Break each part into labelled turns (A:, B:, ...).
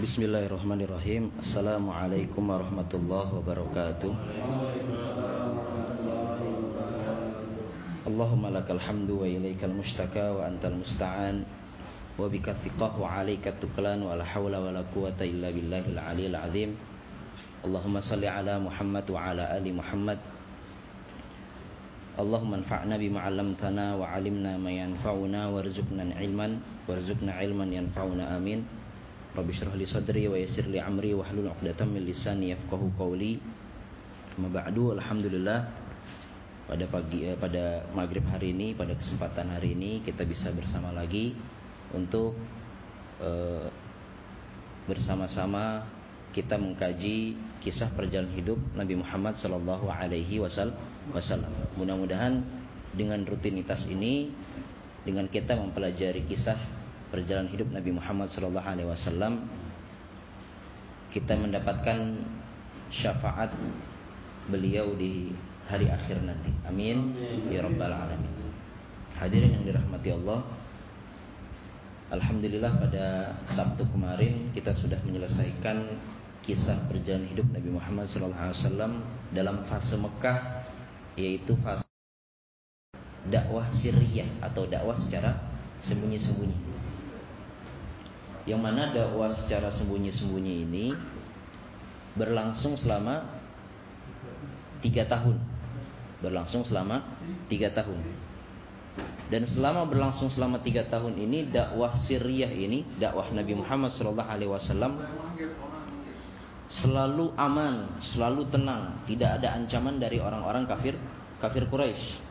A: Bismillahirrahmanirrahim Assalamualaikum warahmatullahi wabarakatuh Allahumma lakal hamdu wa ilaikal mustaka wa antal musta'an Wa bika thiqah wa alaika tuklan wa la hawla wa la quwata illa billahil aliyil azim Allahumma salli ala Muhammad wa ala ali Muhammad Allahumma anfa'na bima 'allamtana wa 'alimna ma yanfa'una warzuqna ilman warzuqna ilman yanfa'una amin Rabbi syrah li sadri wa yassir li amri wa hlul 'uqdatam min lisani yafqahu qawli. Amma ba'du alhamdulillah pada pagi eh, pada maghrib hari ini pada kesempatan hari ini kita bisa bersama lagi untuk eh, bersama-sama kita mengkaji kisah perjalanan hidup Nabi Muhammad sallallahu alaihi wasallam. Mudah-mudahan dengan rutinitas ini dengan kita mempelajari kisah perjalanan hidup Nabi Muhammad sallallahu alaihi wasallam kita mendapatkan syafaat beliau di hari akhir nanti. Amin ya rabbal alamin. Hadirin yang dirahmati Allah. Alhamdulillah pada Sabtu kemarin kita sudah menyelesaikan kisah perjalanan hidup Nabi Muhammad SAW dalam fase Mekah yaitu fase dakwah Syriah atau dakwah secara sembunyi-sembunyi yang mana dakwah secara sembunyi-sembunyi ini berlangsung selama tiga tahun. Berlangsung selama tiga tahun. Dan selama berlangsung selama tiga tahun ini dakwah Syriah ini dakwah Nabi Muhammad SAW selalu aman, selalu tenang, tidak ada ancaman dari orang-orang kafir kafir Quraisy.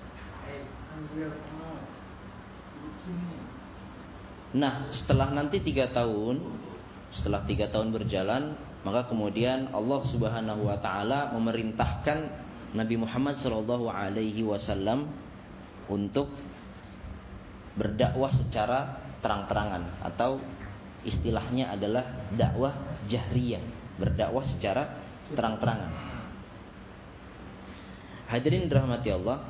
A: Nah, setelah nanti tiga tahun, setelah tiga tahun berjalan, maka kemudian Allah Subhanahu Wa Taala memerintahkan Nabi Muhammad Shallallahu Alaihi Wasallam untuk berdakwah secara terang-terangan atau istilahnya adalah dakwah jahriyah, berdakwah secara terang-terangan. Hadirin dirahmati Allah,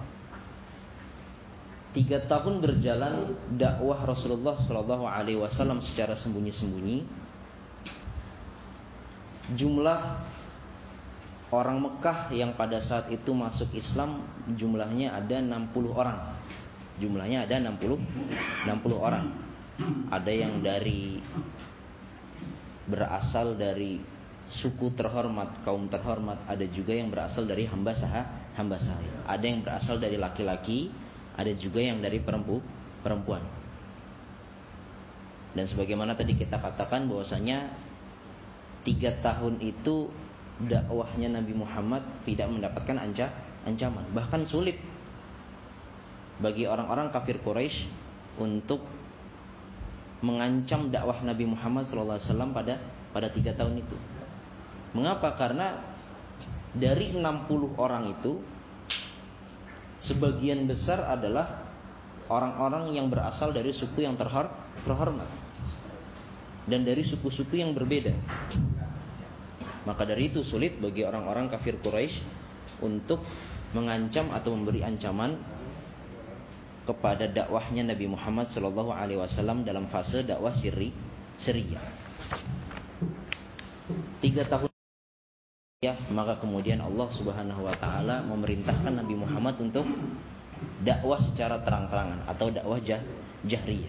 A: tiga tahun berjalan dakwah Rasulullah Shallallahu Alaihi Wasallam secara sembunyi-sembunyi. Jumlah orang Mekah yang pada saat itu masuk Islam jumlahnya ada 60 orang. Jumlahnya ada 60 60 orang. Ada yang dari berasal dari suku terhormat, kaum terhormat, ada juga yang berasal dari hamba sah, hamba sahaya. Ada yang berasal dari laki-laki, ada juga yang dari perempuan. Dan sebagaimana tadi kita katakan bahwasanya tiga tahun itu dakwahnya Nabi Muhammad tidak mendapatkan anca, ancaman, bahkan sulit bagi orang-orang kafir Quraisy untuk mengancam dakwah Nabi Muhammad SAW pada pada tiga tahun itu. Mengapa? Karena dari 60 orang itu sebagian besar adalah orang-orang yang berasal dari suku yang terhor terhormat dan dari suku-suku yang berbeda. Maka dari itu sulit bagi orang-orang kafir Quraisy untuk mengancam atau memberi ancaman kepada dakwahnya Nabi Muhammad Shallallahu Alaihi Wasallam dalam fase dakwah siri Syria. Tiga tahun ya maka kemudian Allah Subhanahu wa taala memerintahkan Nabi Muhammad untuk dakwah secara terang-terangan atau dakwah jah jahriyah.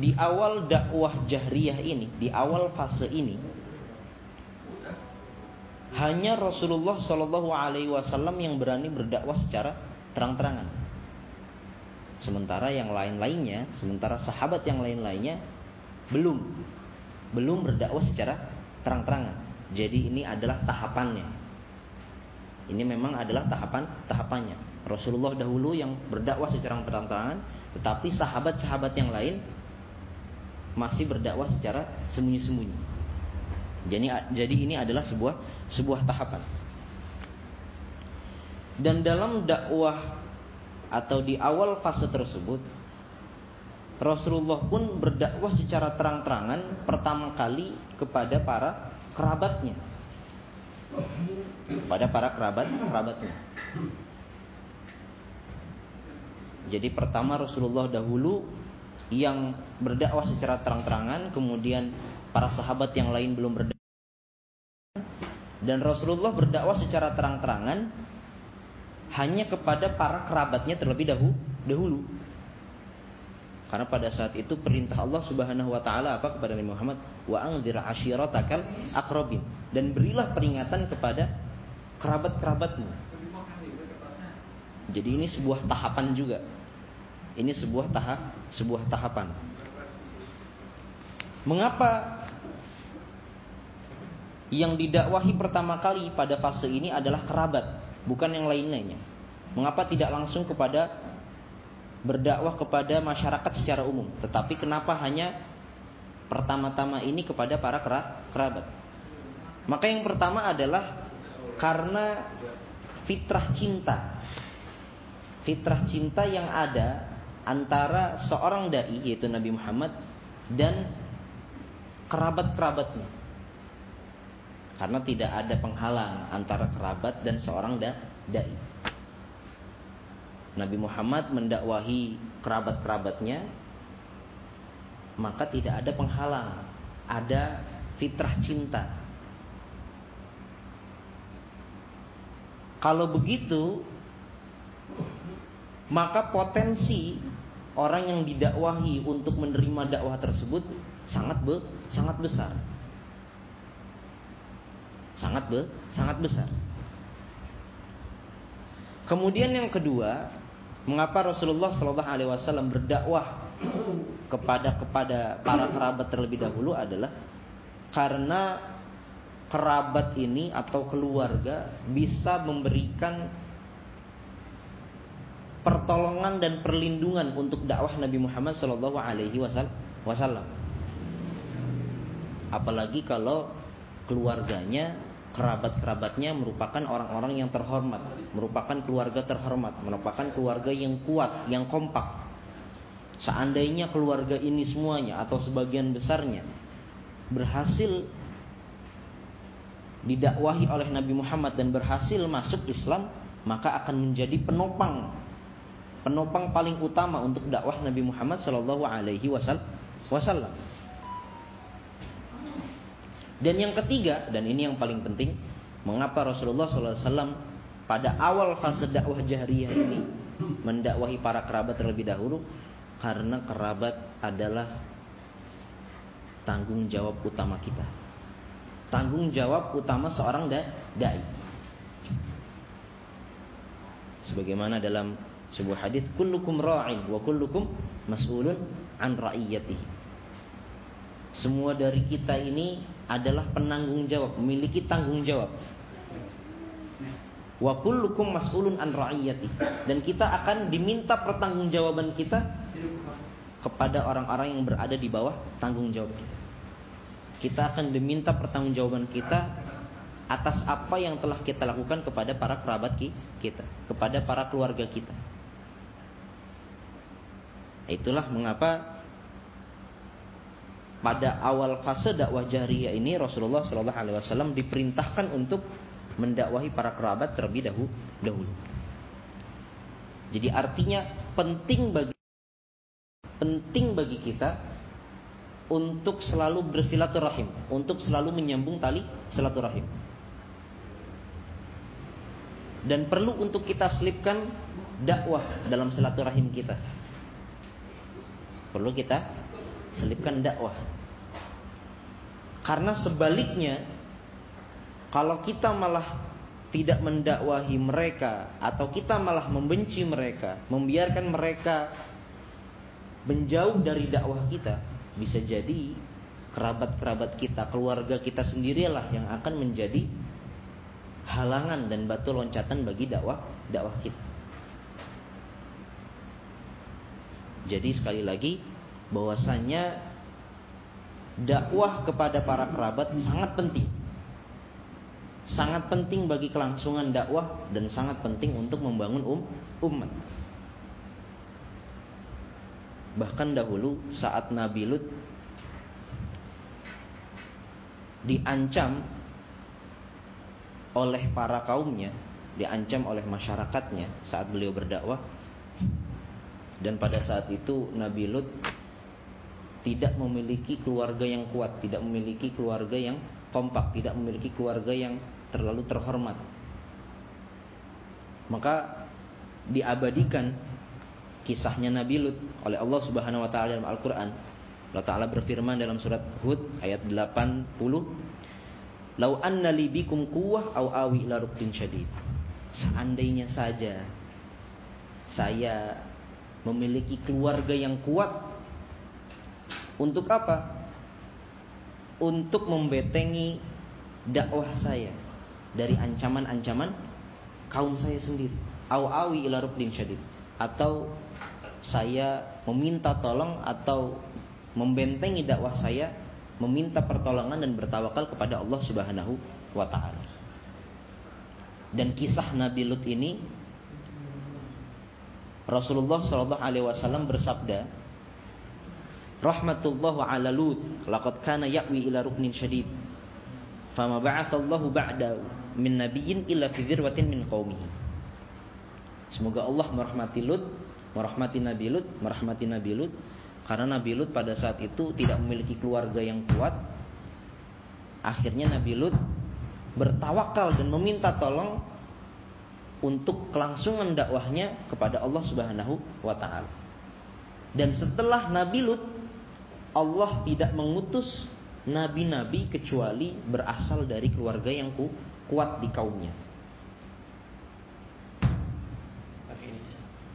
A: Di awal dakwah jahriyah ini, di awal fase ini hanya Rasulullah Shallallahu alaihi wasallam yang berani berdakwah secara terang-terangan. Sementara yang lain-lainnya, sementara sahabat yang lain-lainnya belum belum berdakwah secara terang-terangan. Jadi ini adalah tahapannya. Ini memang adalah tahapan tahapannya. Rasulullah dahulu yang berdakwah secara terang-terangan, tetapi sahabat-sahabat yang lain masih berdakwah secara sembunyi-sembunyi. Jadi jadi ini adalah sebuah sebuah tahapan. Dan dalam dakwah atau di awal fase tersebut Rasulullah pun berdakwah secara terang-terangan pertama kali kepada para kerabatnya. Pada para kerabat kerabatnya. Jadi pertama Rasulullah dahulu yang berdakwah secara terang-terangan, kemudian para sahabat yang lain belum berdakwah dan Rasulullah berdakwah secara terang-terangan hanya kepada para kerabatnya terlebih dahulu. dahulu. Karena pada saat itu perintah Allah Subhanahu wa taala apa kepada Nabi Muhammad? Wa anzir ashiratakal akrobin dan berilah peringatan kepada kerabat-kerabatmu. Jadi ini sebuah tahapan juga. Ini sebuah tahap, sebuah tahapan. Mengapa yang didakwahi pertama kali pada fase ini adalah kerabat, bukan yang lain-lainnya. Mengapa tidak langsung kepada berdakwah kepada masyarakat secara umum, tetapi kenapa hanya pertama-tama ini kepada para kerabat? Maka yang pertama adalah karena fitrah cinta. Fitrah cinta yang ada antara seorang dai yaitu Nabi Muhammad dan kerabat-kerabatnya karena tidak ada penghalang antara kerabat dan seorang dai. Nabi Muhammad mendakwahi kerabat-kerabatnya maka tidak ada penghalang, ada fitrah cinta. Kalau begitu, maka potensi orang yang didakwahi untuk menerima dakwah tersebut sangat be, sangat besar sangat be, sangat besar. Kemudian yang kedua, mengapa Rasulullah Shallallahu Alaihi Wasallam berdakwah kepada kepada para kerabat terlebih dahulu adalah karena kerabat ini atau keluarga bisa memberikan pertolongan dan perlindungan untuk dakwah Nabi Muhammad Shallallahu Alaihi Wasallam. Apalagi kalau keluarganya kerabat-kerabatnya merupakan orang-orang yang terhormat, merupakan keluarga terhormat, merupakan keluarga yang kuat, yang kompak. Seandainya keluarga ini semuanya atau sebagian besarnya berhasil didakwahi oleh Nabi Muhammad dan berhasil masuk Islam, maka akan menjadi penopang penopang paling utama untuk dakwah Nabi Muhammad Shallallahu Alaihi Wasallam. Dan yang ketiga, dan ini yang paling penting, mengapa Rasulullah SAW pada awal fase dakwah jahriyah ini mendakwahi para kerabat terlebih dahulu karena kerabat adalah tanggung jawab utama kita. Tanggung jawab utama seorang dai. Sebagaimana dalam sebuah hadis, kullukum ra'in wa kullukum mas'ulun an ra'iyatihi. Semua dari kita ini adalah penanggung jawab, memiliki tanggung jawab. Wa kullukum mas'ulun an ra'iyati. Dan kita akan diminta pertanggungjawaban kita kepada orang-orang yang berada di bawah tanggung jawab kita. Kita akan diminta pertanggungjawaban kita atas apa yang telah kita lakukan kepada para kerabat kita, kepada para keluarga kita. Itulah mengapa pada awal fase dakwah jahriyah ini Rasulullah Shallallahu Alaihi Wasallam diperintahkan untuk mendakwahi para kerabat terlebih dahulu. Jadi artinya penting bagi penting bagi kita untuk selalu bersilaturahim, untuk selalu menyambung tali silaturahim. Dan perlu untuk kita selipkan dakwah dalam silaturahim kita. Perlu kita selipkan dakwah. Karena sebaliknya kalau kita malah tidak mendakwahi mereka atau kita malah membenci mereka, membiarkan mereka menjauh dari dakwah kita, bisa jadi kerabat-kerabat kita, keluarga kita sendirilah yang akan menjadi halangan dan batu loncatan bagi dakwah dakwah kita. Jadi sekali lagi bahwasanya dakwah kepada para kerabat sangat penting. Sangat penting bagi kelangsungan dakwah dan sangat penting untuk membangun um, umat. Bahkan dahulu saat Nabi Lut diancam oleh para kaumnya, diancam oleh masyarakatnya saat beliau berdakwah. Dan pada saat itu Nabi Lut tidak memiliki keluarga yang kuat, tidak memiliki keluarga yang kompak, tidak memiliki keluarga yang terlalu terhormat. Maka diabadikan kisahnya Nabi Lut oleh Allah Subhanahu wa taala dalam Al-Qur'an. Allah Ta'ala berfirman dalam surat Hud ayat 80 Lau anna li bikum quwwah au awi ila ruknin syadid. Seandainya saja saya memiliki keluarga yang kuat untuk apa? Untuk membetengi dakwah saya dari ancaman-ancaman kaum saya sendiri. Au awi ila syadid. Atau saya meminta tolong atau membentengi dakwah saya, meminta pertolongan dan bertawakal kepada Allah Subhanahu wa taala. Dan kisah Nabi Lut ini Rasulullah Shallallahu alaihi wasallam bersabda, "Rahmatullah ala Lut, laqad kana ya'wi ila ruknin syadid." Fama ba'athallahu ba'da min nabiyyin illa fi dzirwatin min qaumihi. Semoga Allah merahmati Lut, merahmati Nabi Lut, merahmati Nabi Lut karena Nabi Lut pada saat itu tidak memiliki keluarga yang kuat. Akhirnya Nabi Lut bertawakal dan meminta tolong untuk kelangsungan dakwahnya kepada Allah Subhanahu wa taala. Dan setelah Nabi Lut Allah tidak mengutus nabi-nabi kecuali berasal dari keluarga yang ku, kuat di kaumnya.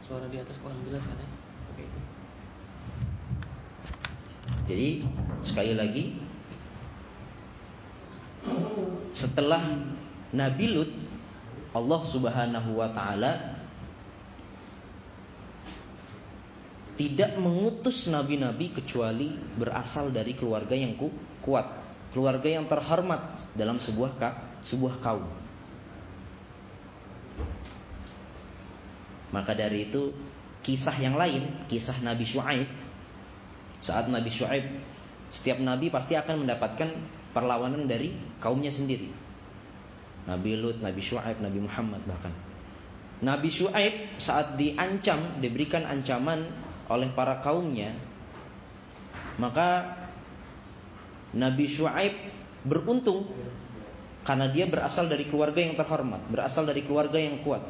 B: Suara di atas kurang jelas kan ya?
A: Jadi sekali lagi setelah Nabi Lut Allah Subhanahu wa taala tidak mengutus nabi-nabi kecuali berasal dari keluarga yang kuat, keluarga yang terhormat dalam sebuah sebuah kaum. Maka dari itu kisah yang lain, kisah Nabi Shu'aib saat Nabi Shu'aib setiap nabi pasti akan mendapatkan perlawanan dari kaumnya sendiri. Nabi Lut, Nabi Shu'aib, Nabi Muhammad bahkan. Nabi Shu'aib saat diancam, diberikan ancaman oleh para kaumnya, maka Nabi Shu'aib beruntung karena dia berasal dari keluarga yang terhormat, berasal dari keluarga yang kuat.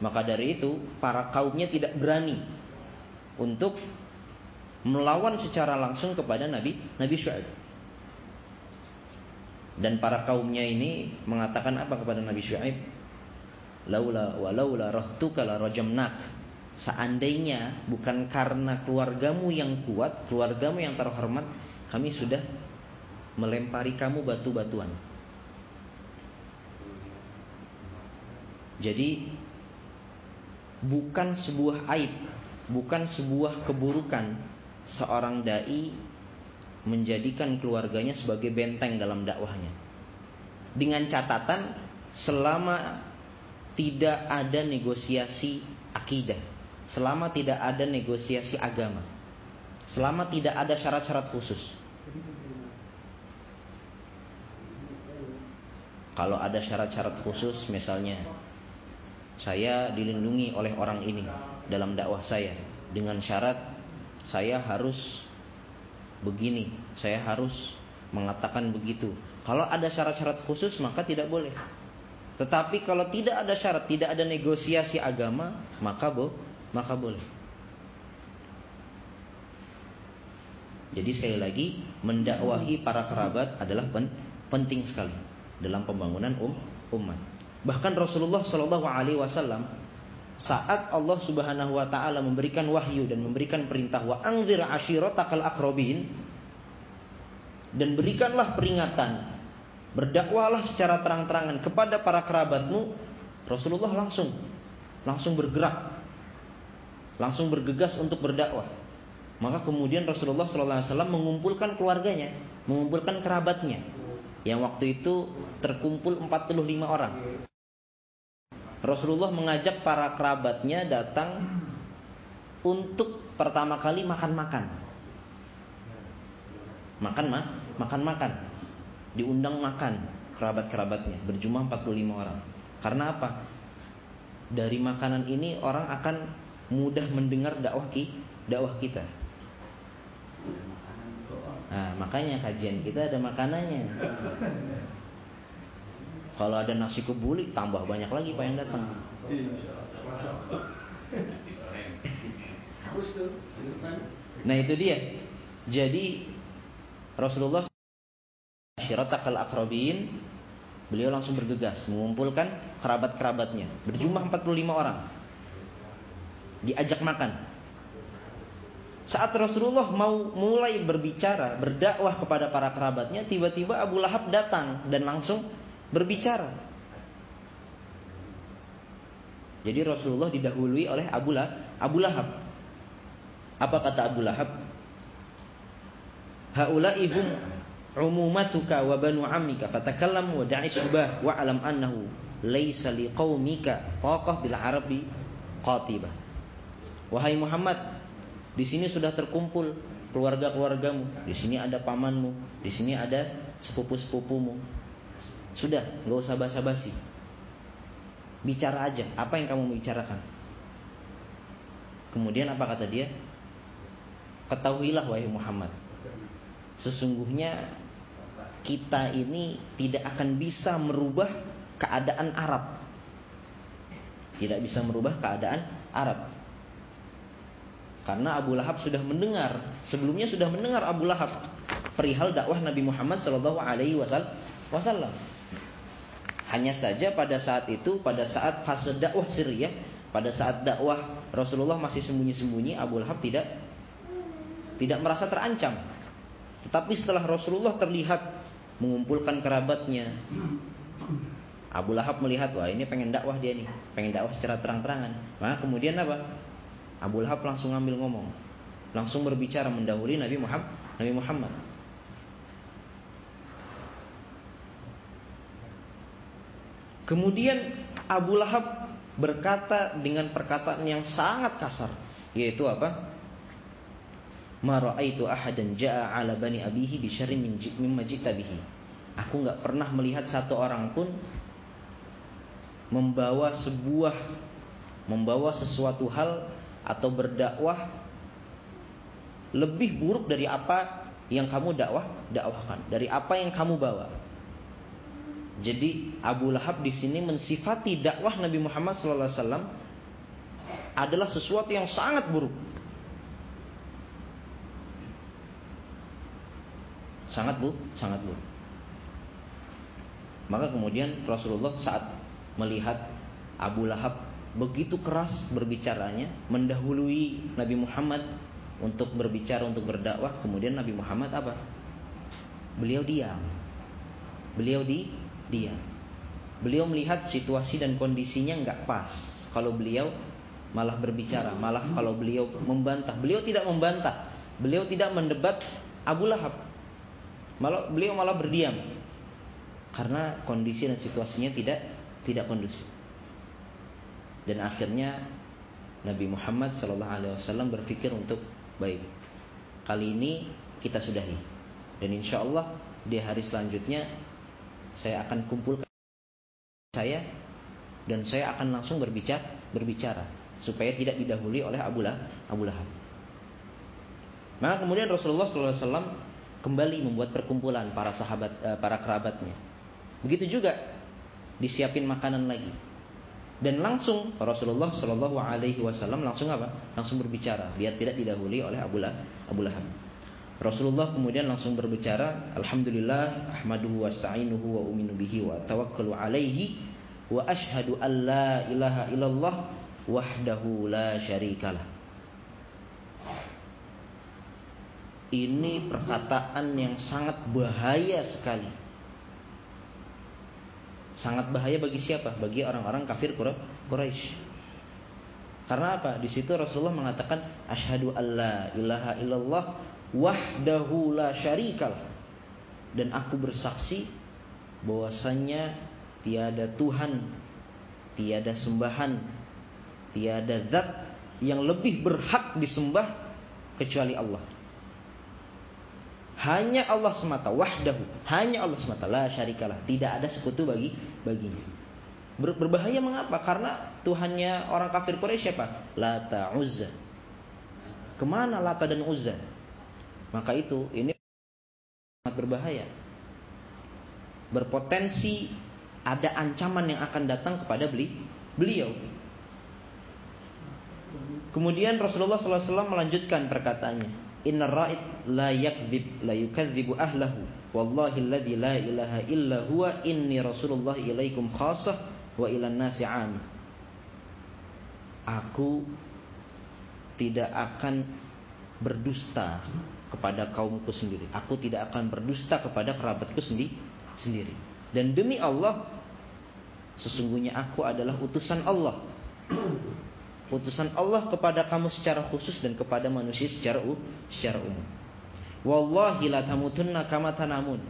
A: Maka dari itu para kaumnya tidak berani untuk melawan secara langsung kepada Nabi Nabi Syuaib. Dan para kaumnya ini mengatakan apa kepada Nabi Syuaib? Laula wa laula rahtuka la rajamnak. Seandainya bukan karena keluargamu yang kuat, keluargamu yang terhormat, kami sudah melempari kamu batu-batuan. Jadi bukan sebuah aib, bukan sebuah keburukan seorang dai menjadikan keluarganya sebagai benteng dalam dakwahnya. Dengan catatan selama tidak ada negosiasi akidah, selama tidak ada negosiasi agama, selama tidak ada syarat-syarat khusus. Kalau ada syarat-syarat khusus misalnya saya dilindungi oleh orang ini dalam dakwah saya dengan syarat saya harus begini, saya harus mengatakan begitu. Kalau ada syarat-syarat khusus maka tidak boleh. Tetapi kalau tidak ada syarat, tidak ada negosiasi agama, maka bo, maka boleh. Jadi sekali lagi mendakwahi para kerabat adalah penting sekali dalam pembangunan um, umat. Bahkan Rasulullah Shallallahu Alaihi Wasallam saat Allah Subhanahu wa taala memberikan wahyu dan memberikan perintah wa anzir ashiratakal akrobin dan berikanlah peringatan berdakwahlah secara terang-terangan kepada para kerabatmu Rasulullah langsung langsung bergerak langsung bergegas untuk berdakwah maka kemudian Rasulullah SAW mengumpulkan keluarganya mengumpulkan kerabatnya yang waktu itu terkumpul 45 orang Rasulullah mengajak para kerabatnya datang untuk pertama kali makan-makan. Makan mah, makan-makan. Diundang makan kerabat-kerabatnya berjumlah 45 orang. Karena apa? Dari makanan ini orang akan mudah mendengar dakwah ki, dakwah kita. makanya kajian kita ada makanannya. Kalau ada nasi kebuli tambah banyak lagi pak yang datang. Nah itu dia. Jadi Rasulullah syiratakal akrobin beliau langsung bergegas mengumpulkan kerabat-kerabatnya berjumlah 45 orang diajak makan. Saat Rasulullah mau mulai berbicara berdakwah kepada para kerabatnya tiba-tiba Abu Lahab datang dan langsung berbicara. Jadi Rasulullah didahului oleh Abu Lahab, apa kata Abu Lahab? Haula'i hum umumatuka wa banu ammika fatakallamu wa da'i subah wa alam annahu laysa liqaumika taqah bil arabi qatibah wahai Muhammad di sini sudah terkumpul keluarga-keluargamu. Di sini ada pamanmu di sini ada sepupu-sepupumu. Sudah nggak usah basa-basi. Bicara aja apa yang kamu bicarakan? Kemudian apa kata dia? Ketahuilah wahai Muhammad sesungguhnya kita ini tidak akan bisa merubah keadaan Arab. Tidak bisa merubah keadaan Arab. Karena Abu Lahab sudah mendengar, sebelumnya sudah mendengar Abu Lahab perihal dakwah Nabi Muhammad Shallallahu Alaihi Wasallam. Hanya saja pada saat itu, pada saat fase dakwah Syria, pada saat dakwah Rasulullah masih sembunyi-sembunyi, Abu Lahab tidak tidak merasa terancam. Tetapi setelah Rasulullah terlihat mengumpulkan kerabatnya. Abu Lahab melihat wah ini pengen dakwah dia nih, pengen dakwah secara terang-terangan. Maka kemudian apa? Abu Lahab langsung ngambil ngomong, langsung berbicara mendahului Nabi Muhammad. Nabi Muhammad. Kemudian Abu Lahab berkata dengan perkataan yang sangat kasar, yaitu apa? ma raaitu ahadan jaa ala bani abihi bi syarrin mimma jita bihi. Aku nggak pernah melihat satu orang pun membawa sebuah membawa sesuatu hal atau berdakwah lebih buruk dari apa yang kamu dakwah dakwahkan, dari apa yang kamu bawa. Jadi Abu Lahab di sini mensifati dakwah Nabi Muhammad SAW adalah sesuatu yang sangat buruk. Sangat bu, sangat bu. Maka kemudian Rasulullah saat melihat Abu Lahab begitu keras berbicaranya, mendahului Nabi Muhammad untuk berbicara untuk berdakwah, kemudian Nabi Muhammad apa? Beliau diam. Beliau di diam. Beliau melihat situasi dan kondisinya nggak pas. Kalau beliau malah berbicara, malah kalau beliau membantah, beliau tidak membantah, beliau tidak mendebat Abu Lahab, Malah beliau malah berdiam karena kondisi dan situasinya tidak tidak kondusif. Dan akhirnya Nabi Muhammad Shallallahu Alaihi Wasallam berpikir untuk baik kali ini kita sudahi dan insya Allah di hari selanjutnya saya akan kumpulkan saya dan saya akan langsung berbicara berbicara supaya tidak didahului oleh Abu Lahab. Maka kemudian Rasulullah SAW kembali membuat perkumpulan para sahabat eh, para kerabatnya. Begitu juga disiapin makanan lagi. Dan langsung Rasulullah Shallallahu Alaihi Wasallam langsung apa? Langsung berbicara biar tidak didahului oleh Abu Lahab. Rasulullah kemudian langsung berbicara, Alhamdulillah, ahmaduhu wa sta'inuhu wa uminu bihi wa tawakkalu alaihi wa ashhadu an la ilaha illallah wahdahu la syarikalah. Ini perkataan yang sangat bahaya sekali. Sangat bahaya bagi siapa? Bagi orang-orang kafir Quraisy. Karena apa? Di situ Rasulullah mengatakan asyhadu alla ilaha illallah wahdahu la syarikal. Dan aku bersaksi bahwasanya tiada Tuhan, tiada sembahan, tiada zat yang lebih berhak disembah kecuali Allah. Hanya Allah semata, wahdahu. Hanya Allah semata, la syarikalah. Tidak ada sekutu bagi baginya. Ber, berbahaya mengapa? Karena Tuhannya orang kafir Quraisy siapa? Lata Uzza. Ke mana Lata dan Uzza? Maka itu ini sangat berbahaya. Berpotensi ada ancaman yang akan datang kepada beli, beliau. Kemudian Rasulullah SAW melanjutkan perkataannya. Inna ra'id la yakdzib la yukadzibu ahlahu wallahi alladhi la ilaha illa huwa inni rasulullah ilaikum khasah wa ilan nasi am. Aku tidak akan berdusta kepada kaumku sendiri. Aku tidak akan berdusta kepada kerabatku sendiri sendiri. Dan demi Allah sesungguhnya aku adalah utusan Allah utusan Allah kepada kamu secara khusus dan kepada manusia secara secara umum. Wallahi la tamutunna kama tanamun.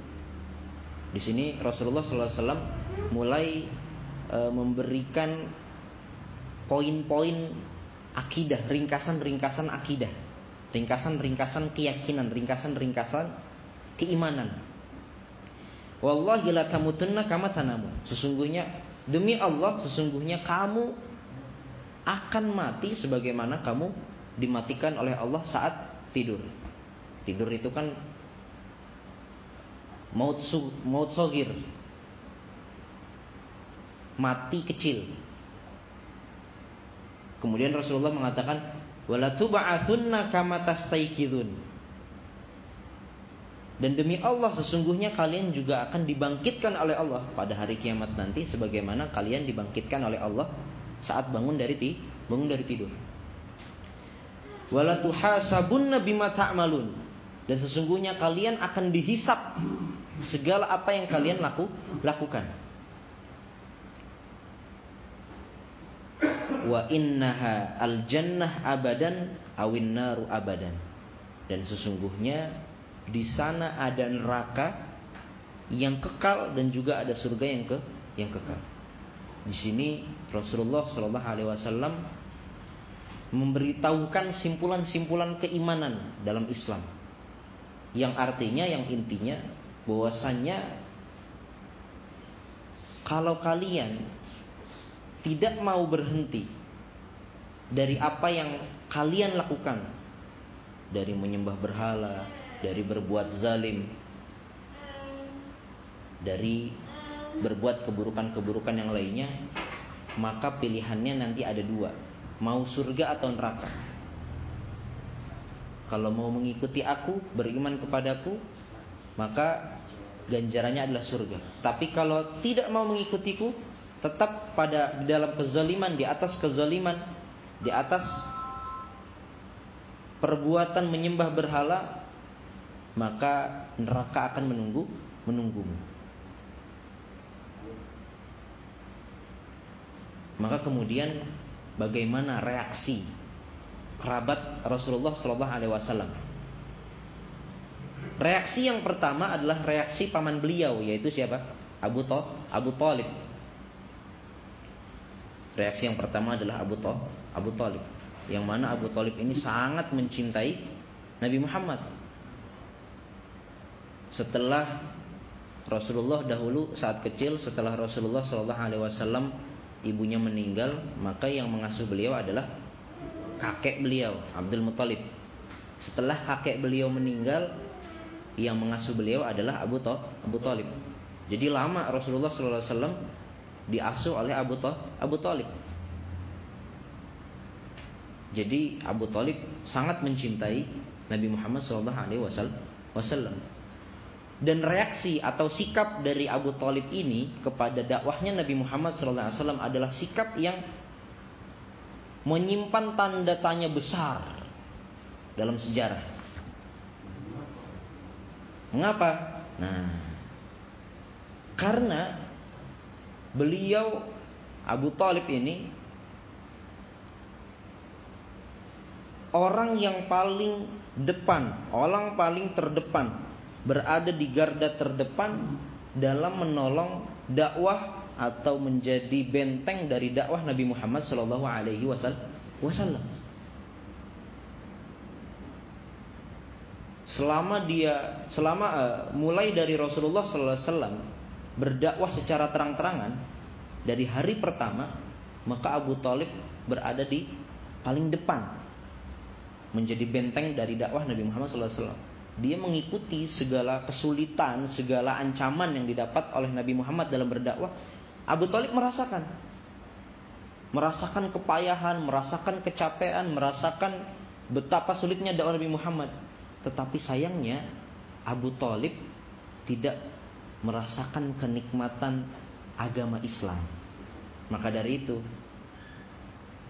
A: Di sini Rasulullah SAW mulai e, memberikan poin-poin akidah, ringkasan-ringkasan akidah, ringkasan-ringkasan keyakinan, ringkasan-ringkasan keimanan. Wallahi la tamutunna kama tanamun. Sesungguhnya demi Allah sesungguhnya kamu akan mati sebagaimana kamu dimatikan oleh Allah saat tidur. Tidur itu kan maut su, maut sogir. Mati kecil. Kemudian Rasulullah mengatakan wala tub'atsunna kama tastaykidun. Dan demi Allah sesungguhnya kalian juga akan dibangkitkan oleh Allah pada hari kiamat nanti sebagaimana kalian dibangkitkan oleh Allah saat bangun dari ti bangun dari tidur. Wala tuhasabunna bima. Dan sesungguhnya kalian akan dihisap segala apa yang kalian laku, lakukan. Wa innaha al jannah abadan awin naru abadan. Dan sesungguhnya di sana ada neraka yang kekal dan juga ada surga yang ke yang kekal. Di sini Rasulullah Shallallahu Alaihi Wasallam memberitahukan simpulan-simpulan keimanan dalam Islam, yang artinya, yang intinya, bahwasannya kalau kalian tidak mau berhenti dari apa yang kalian lakukan, dari menyembah berhala, dari berbuat zalim, dari berbuat keburukan-keburukan yang lainnya, maka pilihannya nanti ada dua, mau surga atau neraka. Kalau mau mengikuti aku, beriman kepadaku, maka ganjarannya adalah surga. Tapi kalau tidak mau mengikutiku, tetap pada di dalam kezaliman, di atas kezaliman, di atas perbuatan menyembah berhala, maka neraka akan menunggu menunggumu. Maka kemudian bagaimana reaksi kerabat Rasulullah Shallallahu Alaihi Wasallam? Reaksi yang pertama adalah reaksi paman beliau yaitu siapa? Abu Tho, Abu Talib. Reaksi yang pertama adalah Abu Tho, Abu Talib. Yang mana Abu Talib ini sangat mencintai Nabi Muhammad. Setelah Rasulullah dahulu saat kecil, setelah Rasulullah Shallallahu Alaihi Wasallam ibunya meninggal, maka yang mengasuh beliau adalah kakek beliau, Abdul Muthalib. Setelah kakek beliau meninggal, yang mengasuh beliau adalah Abu Tho, Abu Talib. Jadi lama Rasulullah SAW diasuh oleh Abu Tho, Abu Talib. Jadi Abu Talib sangat mencintai Nabi Muhammad SAW dan reaksi atau sikap dari Abu Talib ini kepada dakwahnya Nabi Muhammad SAW adalah sikap yang menyimpan tanda tanya besar dalam sejarah. Mengapa? Nah, karena beliau Abu Talib ini orang yang paling depan, orang paling terdepan berada di garda terdepan dalam menolong dakwah atau menjadi benteng dari dakwah Nabi Muhammad Shallallahu Alaihi Wasallam. Selama dia, selama uh, mulai dari Rasulullah Sallallahu Alaihi Wasallam berdakwah secara terang-terangan dari hari pertama, maka Abu Talib berada di paling depan menjadi benteng dari dakwah Nabi Muhammad Sallallahu Alaihi Wasallam dia mengikuti segala kesulitan, segala ancaman yang didapat oleh Nabi Muhammad dalam berdakwah. Abu Talib merasakan, merasakan kepayahan, merasakan kecapean, merasakan betapa sulitnya dakwah Nabi Muhammad. Tetapi sayangnya Abu Talib tidak merasakan kenikmatan agama Islam. Maka dari itu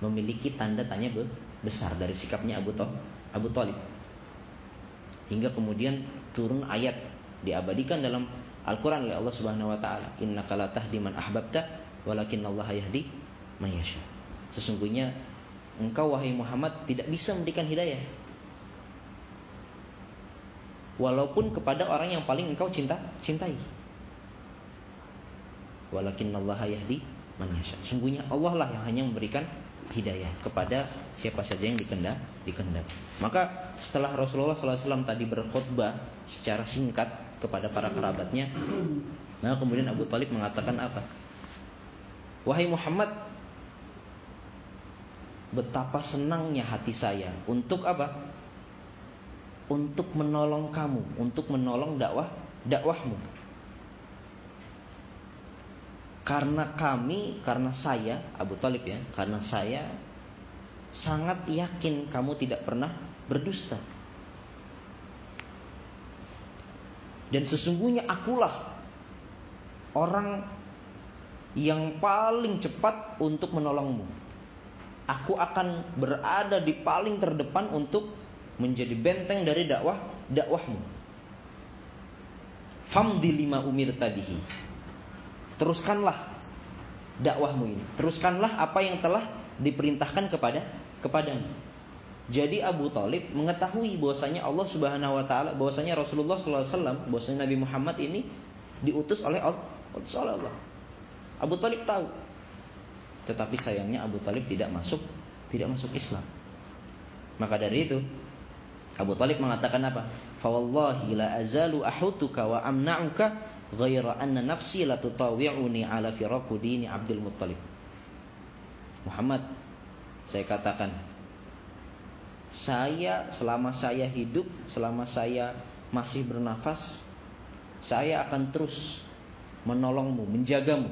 A: memiliki tanda tanya besar dari sikapnya Abu Talib. Hingga kemudian turun ayat diabadikan dalam Al-Quran oleh Allah Subhanahu Wa Taala. Inna la tahdi man ahbabta, walakin Allah yahdi mayasya. Sesungguhnya engkau wahai Muhammad tidak bisa memberikan hidayah. Walaupun kepada orang yang paling engkau cinta, cintai. Walakin Allah yahdi man yasha. Sungguhnya Allah lah yang hanya memberikan hidayah kepada siapa saja yang dikendak dikendak. Maka setelah Rasulullah SAW tadi berkhutbah secara singkat kepada para kerabatnya, maka kemudian Abu Talib mengatakan apa? Wahai Muhammad, betapa senangnya hati saya untuk apa? Untuk menolong kamu, untuk menolong dakwah dakwahmu. Karena kami, karena saya, Abu Talib ya, karena saya sangat yakin kamu tidak pernah berdusta. Dan sesungguhnya akulah orang yang paling cepat untuk menolongmu. Aku akan berada di paling terdepan untuk menjadi benteng dari dakwah dakwahmu. Famdi lima umir tadihi teruskanlah dakwahmu ini. Teruskanlah apa yang telah diperintahkan kepada kepadamu. Jadi Abu Talib mengetahui bahwasanya Allah Subhanahu wa taala, bahwasanya Rasulullah wasallam, bahwasanya Nabi Muhammad ini diutus oleh Allah. Abu Talib tahu. Tetapi sayangnya Abu Talib tidak masuk tidak masuk Islam. Maka dari itu Abu Talib mengatakan apa? Fa wallahi la azalu ahutuka wa amna'uka ghaira anna nafsi la tutawi'uni ala firaku dini Abdul Muttalib. Muhammad, saya katakan, saya selama saya hidup, selama saya masih bernafas, saya akan terus menolongmu, menjagamu.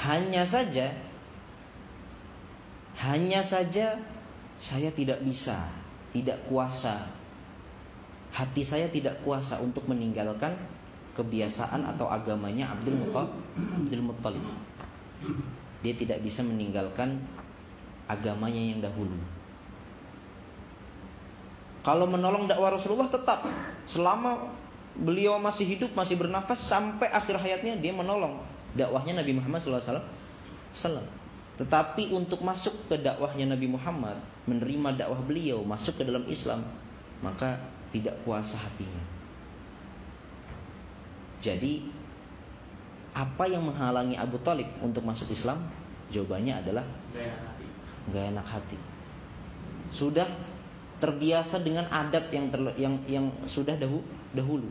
A: Hanya saja, hanya saja saya tidak bisa, tidak kuasa. Hati saya tidak kuasa untuk meninggalkan kebiasaan atau agamanya Abdul Muttalib. Abdul Muttalib. Dia tidak bisa meninggalkan agamanya yang dahulu. Kalau menolong dakwah Rasulullah tetap selama beliau masih hidup, masih bernafas sampai akhir hayatnya dia menolong dakwahnya Nabi Muhammad SAW. Tetapi untuk masuk ke dakwahnya Nabi Muhammad, menerima dakwah beliau, masuk ke dalam Islam, maka tidak kuasa hatinya. Jadi apa yang menghalangi Abu Talib untuk masuk Islam? Jawabannya adalah gak enak hati. Sudah terbiasa dengan adab yang ter, yang yang sudah dahulu.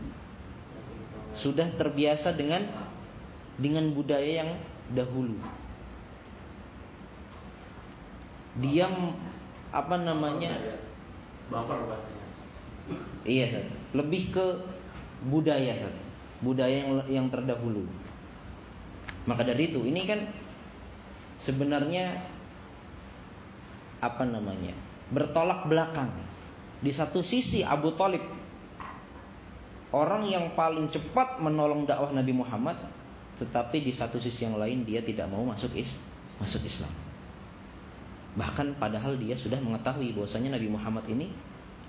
A: Sudah terbiasa dengan dengan budaya yang dahulu. Dia apa namanya?
B: Baper bahasanya.
A: Iya, lebih ke budaya, Sat budaya yang, yang terdahulu. Maka dari itu, ini kan sebenarnya apa namanya? bertolak belakang. Di satu sisi Abu Talib orang yang paling cepat menolong dakwah Nabi Muhammad, tetapi di satu sisi yang lain dia tidak mau masuk is masuk Islam. Bahkan padahal dia sudah mengetahui bahwasanya Nabi Muhammad ini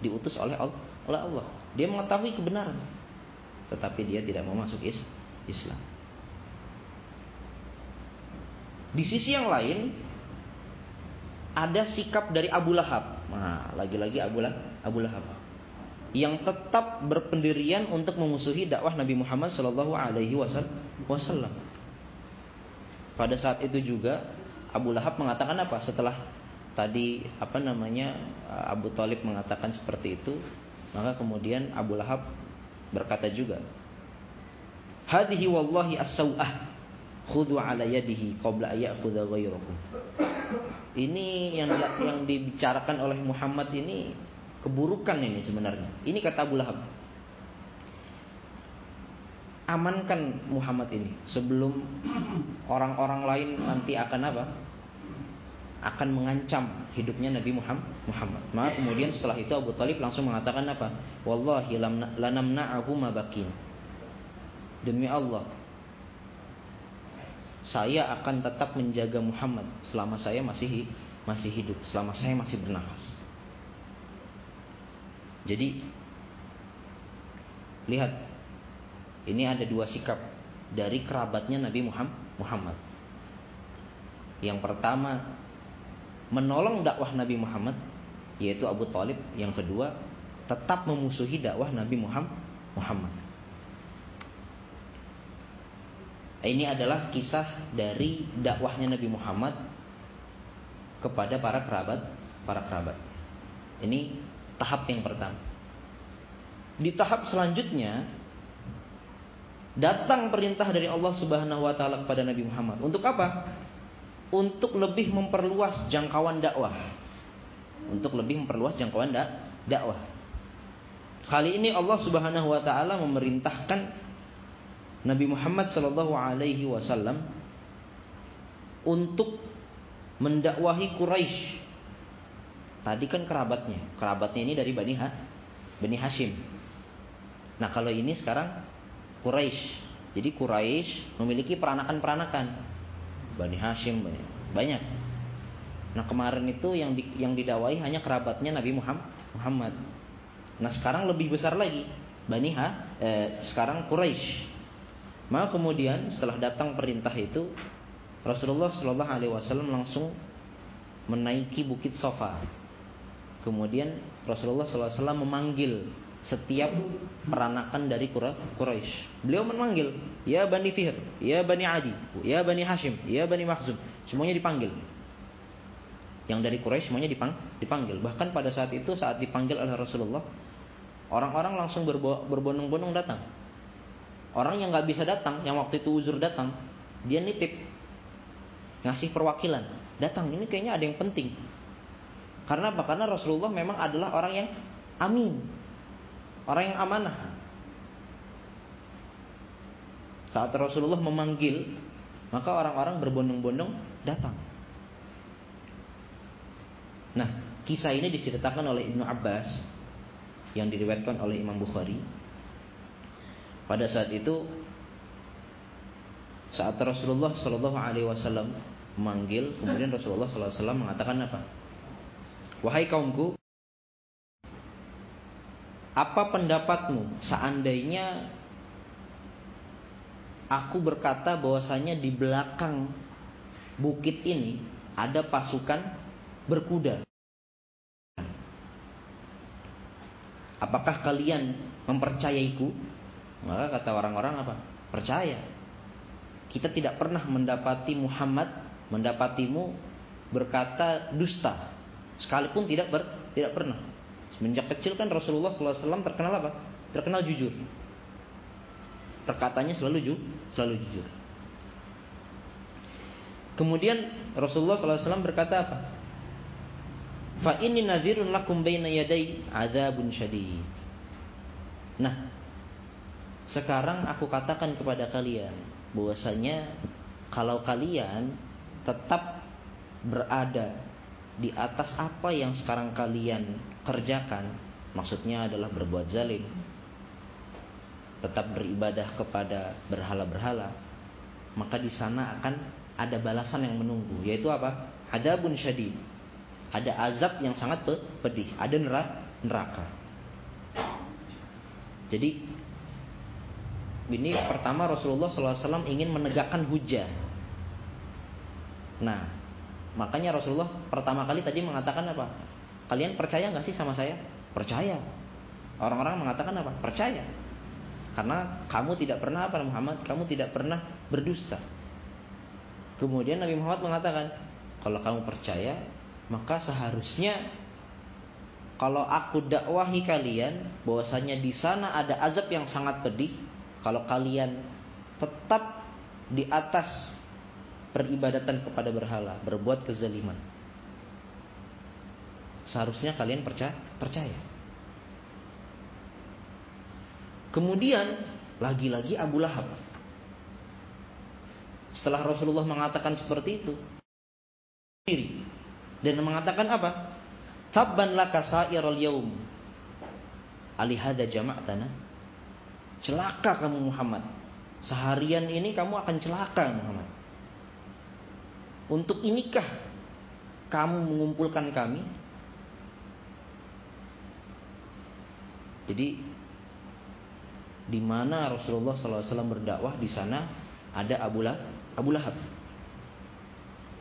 A: diutus oleh Allah. Dia mengetahui kebenaran tetapi dia tidak mau masuk is Islam. Di sisi yang lain ada sikap dari Abu Lahab. Nah, lagi-lagi Abu Lahab, Abu Lahab yang tetap berpendirian untuk memusuhi dakwah Nabi Muhammad Shallallahu Alaihi Wasallam. Pada saat itu juga Abu Lahab mengatakan apa? Setelah tadi apa namanya Abu Talib mengatakan seperti itu, maka kemudian Abu Lahab berkata juga hadhihi wallahi as-sau'ah khudhu ala yadihi qabla ya'khudha ghayrukum ini yang yang dibicarakan oleh Muhammad ini keburukan ini sebenarnya. Ini kata Abu Lahab. Amankan Muhammad ini sebelum orang-orang lain nanti akan apa? Akan mengancam hidupnya Nabi Muhammad. Maka kemudian setelah itu Abu Talib langsung mengatakan apa? Wallahi lanamna'ahu mabakin. Demi Allah, saya akan tetap menjaga Muhammad selama saya masih masih hidup, selama saya masih bernafas. Jadi lihat ini ada dua sikap dari kerabatnya Nabi Muhammad. Yang pertama menolong dakwah Nabi Muhammad yaitu Abu Talib. Yang kedua tetap memusuhi dakwah Nabi Muhammad. Ini adalah kisah dari dakwahnya Nabi Muhammad kepada para kerabat, para kerabat. Ini tahap yang pertama. Di tahap selanjutnya datang perintah dari Allah Subhanahu wa taala kepada Nabi Muhammad. Untuk apa? Untuk lebih memperluas jangkauan dakwah. Untuk lebih memperluas jangkauan dakwah. Kali ini Allah Subhanahu wa taala memerintahkan Nabi Muhammad Shallallahu Alaihi Wasallam untuk mendakwahi Quraisy. Tadi kan kerabatnya, kerabatnya ini dari Bani ha, Bani Hashim. Nah kalau ini sekarang Quraisy. Jadi Quraisy memiliki peranakan-peranakan. Bani Hashim banyak. Nah kemarin itu yang di, yang didawai hanya kerabatnya Nabi Muhammad. Nah sekarang lebih besar lagi Bani Ha, eh, sekarang Quraisy. Maka kemudian setelah datang perintah itu Rasulullah Shallallahu Alaihi Wasallam langsung menaiki bukit Sofa. Kemudian Rasulullah SAW memanggil setiap peranakan dari Quraisy. Beliau memanggil, ya Bani Fihr, ya Bani Adi, ya Bani Hashim, ya Bani Makhzum. Semuanya dipanggil. Yang dari Quraisy semuanya dipang, dipanggil. Bahkan pada saat itu saat dipanggil oleh Rasulullah, orang-orang langsung berbondong-bondong datang. Orang yang nggak bisa datang, yang waktu itu uzur datang, dia nitip ngasih perwakilan. Datang, ini kayaknya ada yang penting. Karena apa? Karena Rasulullah memang adalah orang yang amin. Orang yang amanah. Saat Rasulullah memanggil, maka orang-orang berbondong-bondong datang. Nah, kisah ini diceritakan oleh Ibnu Abbas yang diriwayatkan oleh Imam Bukhari pada saat itu saat Rasulullah Shallallahu Alaihi Wasallam memanggil, kemudian Rasulullah Shallallahu Alaihi Wasallam mengatakan apa? Wahai kaumku, apa pendapatmu seandainya aku berkata bahwasanya di belakang bukit ini ada pasukan berkuda? Apakah kalian mempercayaiku? Maka kata orang-orang apa? Percaya. Kita tidak pernah mendapati Muhammad mendapatimu berkata dusta. Sekalipun tidak ber, tidak pernah. Semenjak kecil kan Rasulullah SAW terkenal apa? Terkenal jujur. Perkataannya selalu ju, selalu jujur. Kemudian Rasulullah SAW berkata apa? Fa ini nadhirun lakum baina yaday adzabun syadid. Nah, sekarang aku katakan kepada kalian bahwasanya kalau kalian tetap berada di atas apa yang sekarang kalian kerjakan, maksudnya adalah berbuat zalim, tetap beribadah kepada berhala-berhala, maka di sana akan ada balasan yang menunggu, yaitu apa? Ada bun syadid. Ada azab yang sangat pedih, ada neraka. Jadi ini pertama Rasulullah SAW ingin menegakkan hujah. Nah, makanya Rasulullah pertama kali tadi mengatakan apa? Kalian percaya nggak sih sama saya? Percaya. Orang-orang mengatakan apa? Percaya. Karena kamu tidak pernah apa Muhammad? Kamu tidak pernah berdusta. Kemudian Nabi Muhammad mengatakan, kalau kamu percaya, maka seharusnya kalau aku dakwahi kalian bahwasanya di sana ada azab yang sangat pedih, kalau kalian tetap di atas peribadatan kepada berhala, berbuat kezaliman. Seharusnya kalian percaya, percaya. Kemudian lagi-lagi Abu Lahab. Setelah Rasulullah mengatakan seperti itu, diri dan mengatakan apa? Tabban laka sa'iral yaum. Alihada jama'tana. Celaka kamu Muhammad. Seharian ini kamu akan celaka Muhammad. Untuk inikah kamu mengumpulkan kami? Jadi di mana Rasulullah SAW berdakwah di sana ada Abu Lahab. Abu Lahab.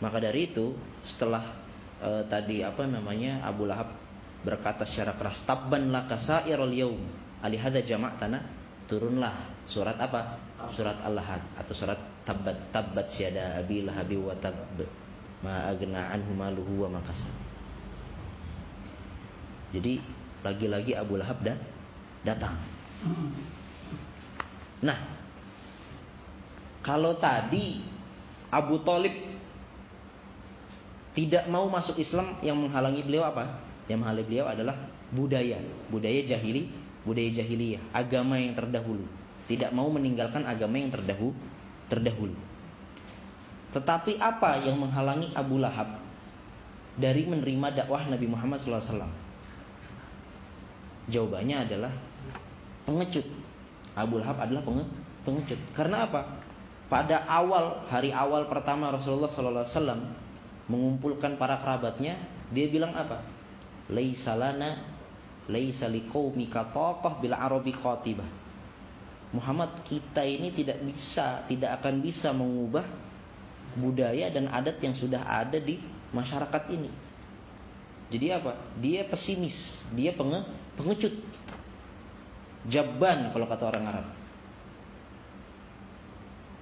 A: Maka dari itu setelah e, tadi apa namanya Abu Lahab berkata secara keras tabban laka sairul yaum alihada tanah turunlah surat apa surat al-lahad atau surat tabbat tabbat syada abi lahabi wa tab ma agna anhu maluhu wa makasab jadi lagi-lagi Abu Lahab dah datang Nah, kalau tadi Abu Talib tidak mau masuk Islam yang menghalangi beliau apa? Yang menghalangi beliau adalah budaya, budaya jahili, budaya jahiliyah, agama yang terdahulu. Tidak mau meninggalkan agama yang terdahulu, terdahulu. Tetapi apa yang menghalangi Abu Lahab dari menerima dakwah Nabi Muhammad SAW? Jawabannya adalah pengecut Abu Lahab adalah pengecut. Karena apa? Pada awal hari awal pertama Rasulullah SAW mengumpulkan para kerabatnya, dia bilang apa? Laisalana laisa liqaumika taqah bil arabi qatibah. Muhammad kita ini tidak bisa, tidak akan bisa mengubah budaya dan adat yang sudah ada di masyarakat ini. Jadi apa? Dia pesimis, dia penge, pengecut. Jabban kalau kata orang Arab.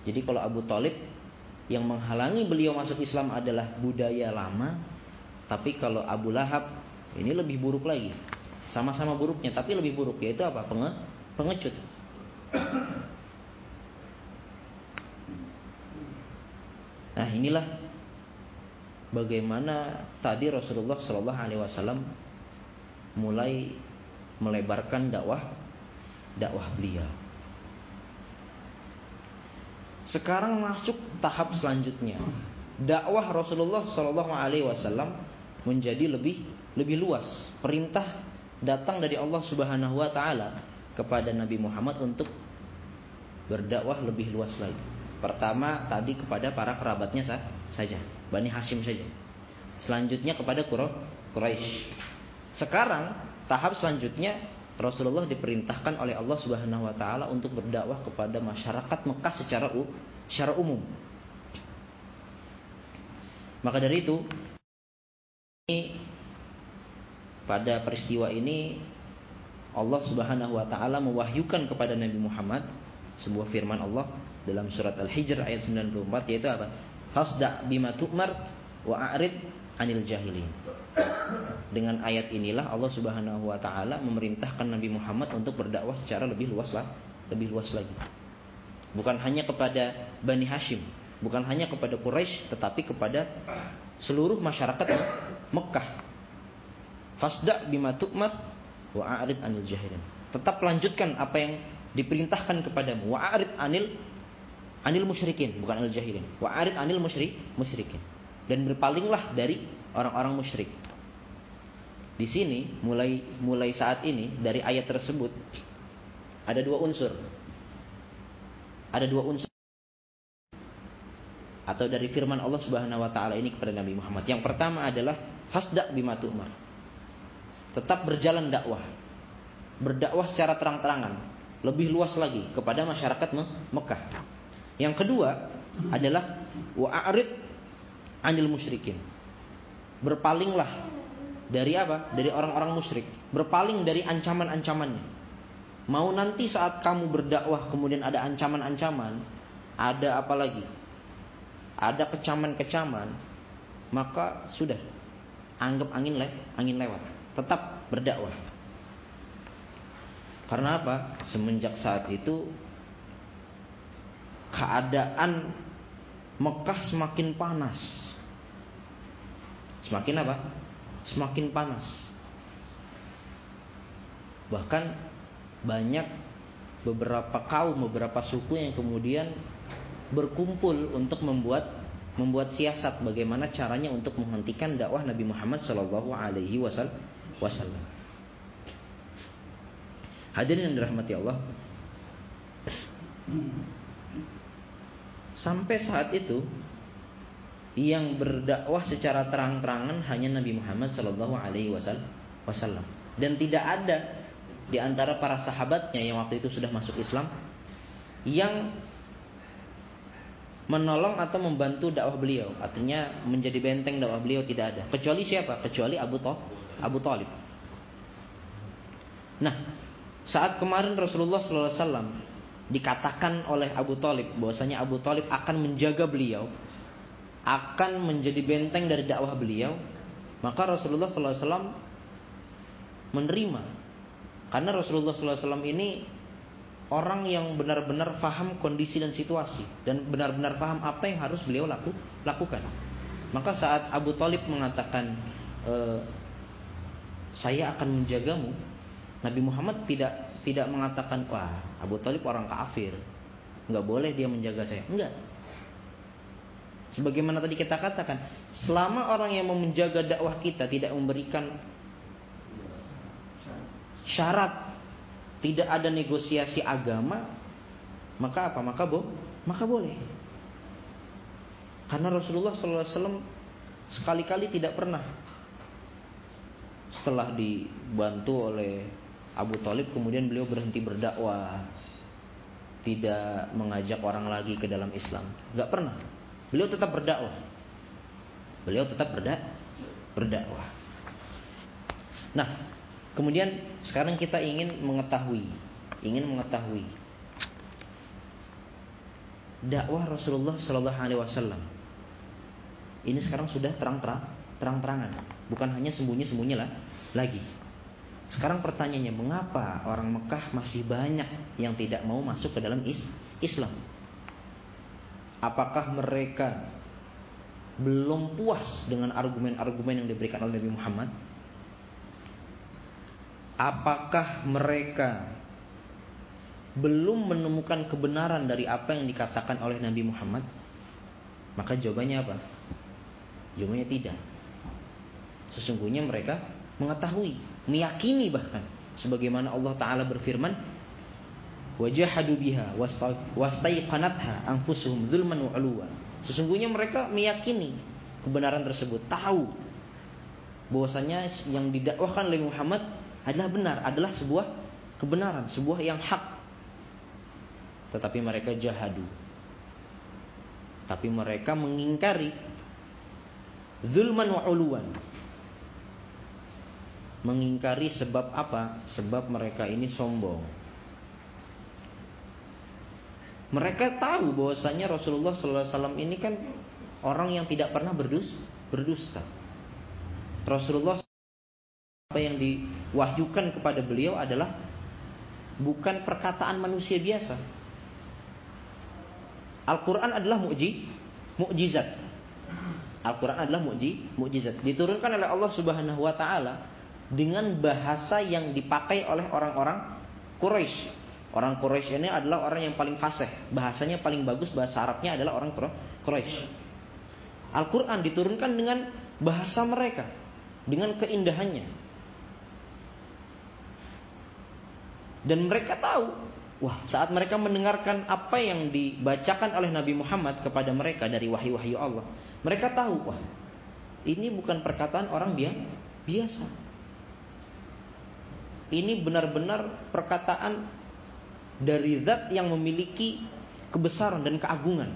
A: Jadi kalau Abu Talib yang menghalangi beliau masuk Islam adalah budaya lama, tapi kalau Abu Lahab ini lebih buruk lagi. Sama-sama buruknya, tapi lebih buruk yaitu apa? Penge pengecut. Nah inilah bagaimana tadi Rasulullah Shallallahu Alaihi Wasallam mulai melebarkan dakwah dakwah beliau. Sekarang masuk tahap selanjutnya. Dakwah Rasulullah Shallallahu Alaihi Wasallam menjadi lebih lebih luas. Perintah datang dari Allah Subhanahu Wa Taala kepada Nabi Muhammad untuk berdakwah lebih luas lagi. Pertama tadi kepada para kerabatnya saja, Bani Hashim saja. Selanjutnya kepada Quraisy. Sekarang tahap selanjutnya Rasulullah diperintahkan oleh Allah Subhanahu wa taala untuk berdakwah kepada masyarakat Mekah secara secara umum. Maka dari itu ini pada peristiwa ini Allah Subhanahu wa taala mewahyukan kepada Nabi Muhammad sebuah firman Allah dalam surat Al-Hijr ayat 94 yaitu apa? Fasda bima tu'mar wa a'rid anil jahilin. Dengan ayat inilah Allah Subhanahu wa taala memerintahkan Nabi Muhammad untuk berdakwah secara lebih luas lah, lebih luas lagi. Bukan hanya kepada Bani Hashim, bukan hanya kepada Quraisy, tetapi kepada seluruh masyarakat Mekah. Fasda bima tu'mat wa a'rid anil jahilin. Tetap lanjutkan apa yang diperintahkan kepadamu. Wa a'rid anil anil musyrikin, bukan anil jahilin. Wa a'rid anil musyrik musyrikin dan berpalinglah dari orang-orang musyrik. Di sini mulai mulai saat ini dari ayat tersebut ada dua unsur. Ada dua unsur atau dari firman Allah Subhanahu wa taala ini kepada Nabi Muhammad. Yang pertama adalah fasda bima tu'mar. Tetap berjalan dakwah. Berdakwah secara terang-terangan, lebih luas lagi kepada masyarakat Mekah. Yang kedua adalah wa'arid anil musyrikin. Berpalinglah dari apa? Dari orang-orang musyrik. Berpaling dari ancaman-ancamannya. Mau nanti saat kamu berdakwah kemudian ada ancaman-ancaman, ada apa lagi? Ada kecaman-kecaman, maka sudah anggap angin le angin lewat. Tetap berdakwah. Karena apa? Semenjak saat itu keadaan Mekah semakin panas. Semakin apa? Semakin panas. Bahkan banyak beberapa kaum, beberapa suku yang kemudian berkumpul untuk membuat membuat siasat bagaimana caranya untuk menghentikan dakwah Nabi Muhammad Shallallahu Alaihi Wasallam. Hadirin yang dirahmati Allah. Sampai saat itu yang berdakwah secara terang-terangan hanya Nabi Muhammad Shallallahu Alaihi Wasallam dan tidak ada di antara para sahabatnya yang waktu itu sudah masuk Islam yang menolong atau membantu dakwah beliau. Artinya menjadi benteng dakwah beliau tidak ada. Kecuali siapa? Kecuali Abu Talib. Abu Talib. Nah, saat kemarin Rasulullah SAW dikatakan oleh Abu Talib bahwasanya Abu Talib akan menjaga beliau, akan menjadi benteng dari dakwah beliau, maka Rasulullah SAW menerima. Karena Rasulullah SAW ini orang yang benar-benar faham kondisi dan situasi dan benar-benar faham apa yang harus beliau laku, lakukan. Maka saat Abu Talib mengatakan e, saya akan menjagamu, Nabi Muhammad tidak tidak mengatakan wah Abu Talib orang kafir, nggak boleh dia menjaga saya, enggak. Sebagaimana tadi kita katakan, selama orang yang mau menjaga dakwah kita tidak memberikan syarat tidak ada negosiasi agama, maka apa? Maka bo, maka boleh. Karena Rasulullah SAW sekali-kali tidak pernah setelah dibantu oleh Abu Talib kemudian beliau berhenti berdakwah tidak mengajak orang lagi ke dalam Islam nggak pernah beliau tetap berdakwah beliau tetap berdak berdakwah nah Kemudian sekarang kita ingin mengetahui, ingin mengetahui dakwah Rasulullah Shallallahu Alaihi Wasallam. Ini sekarang sudah terang-terang, terang-terangan, bukan hanya sembunyi-sembunyi lah lagi. Sekarang pertanyaannya, mengapa orang Mekah masih banyak yang tidak mau masuk ke dalam Islam? Apakah mereka belum puas dengan argumen-argumen yang diberikan oleh Nabi Muhammad? apakah mereka belum menemukan kebenaran dari apa yang dikatakan oleh Nabi Muhammad? Maka jawabannya apa? Jawabannya tidak. Sesungguhnya mereka mengetahui, meyakini bahkan sebagaimana Allah taala berfirman, "Wajahadu biha wastaiqanatha anfusuhum zulman wa Sesungguhnya mereka meyakini kebenaran tersebut, tahu bahwasanya yang didakwahkan oleh Muhammad adalah benar, adalah sebuah kebenaran, sebuah yang hak. Tetapi mereka jahadu. Tapi mereka mengingkari zulman wa uluan. Mengingkari sebab apa? Sebab mereka ini sombong. Mereka tahu bahwasanya Rasulullah SAW ini kan orang yang tidak pernah berdus, berdusta. Rasulullah apa yang diwahyukan kepada beliau adalah bukan perkataan manusia biasa. Al-Quran adalah mu'ji, mu'jizat. Al-Quran adalah mu'ji, mu'jizat. Diturunkan oleh Allah Subhanahu wa taala dengan bahasa yang dipakai oleh orang-orang Quraisy. Orang Quraisy ini adalah orang yang paling fasih, bahasanya paling bagus bahasa Arabnya adalah orang Quraisy. Al-Quran diturunkan dengan bahasa mereka, dengan keindahannya, Dan mereka tahu, wah saat mereka mendengarkan apa yang dibacakan oleh Nabi Muhammad kepada mereka dari wahyu-wahyu Allah, mereka tahu, wah ini bukan perkataan orang biasa. Ini benar-benar perkataan dari zat yang memiliki kebesaran dan keagungan.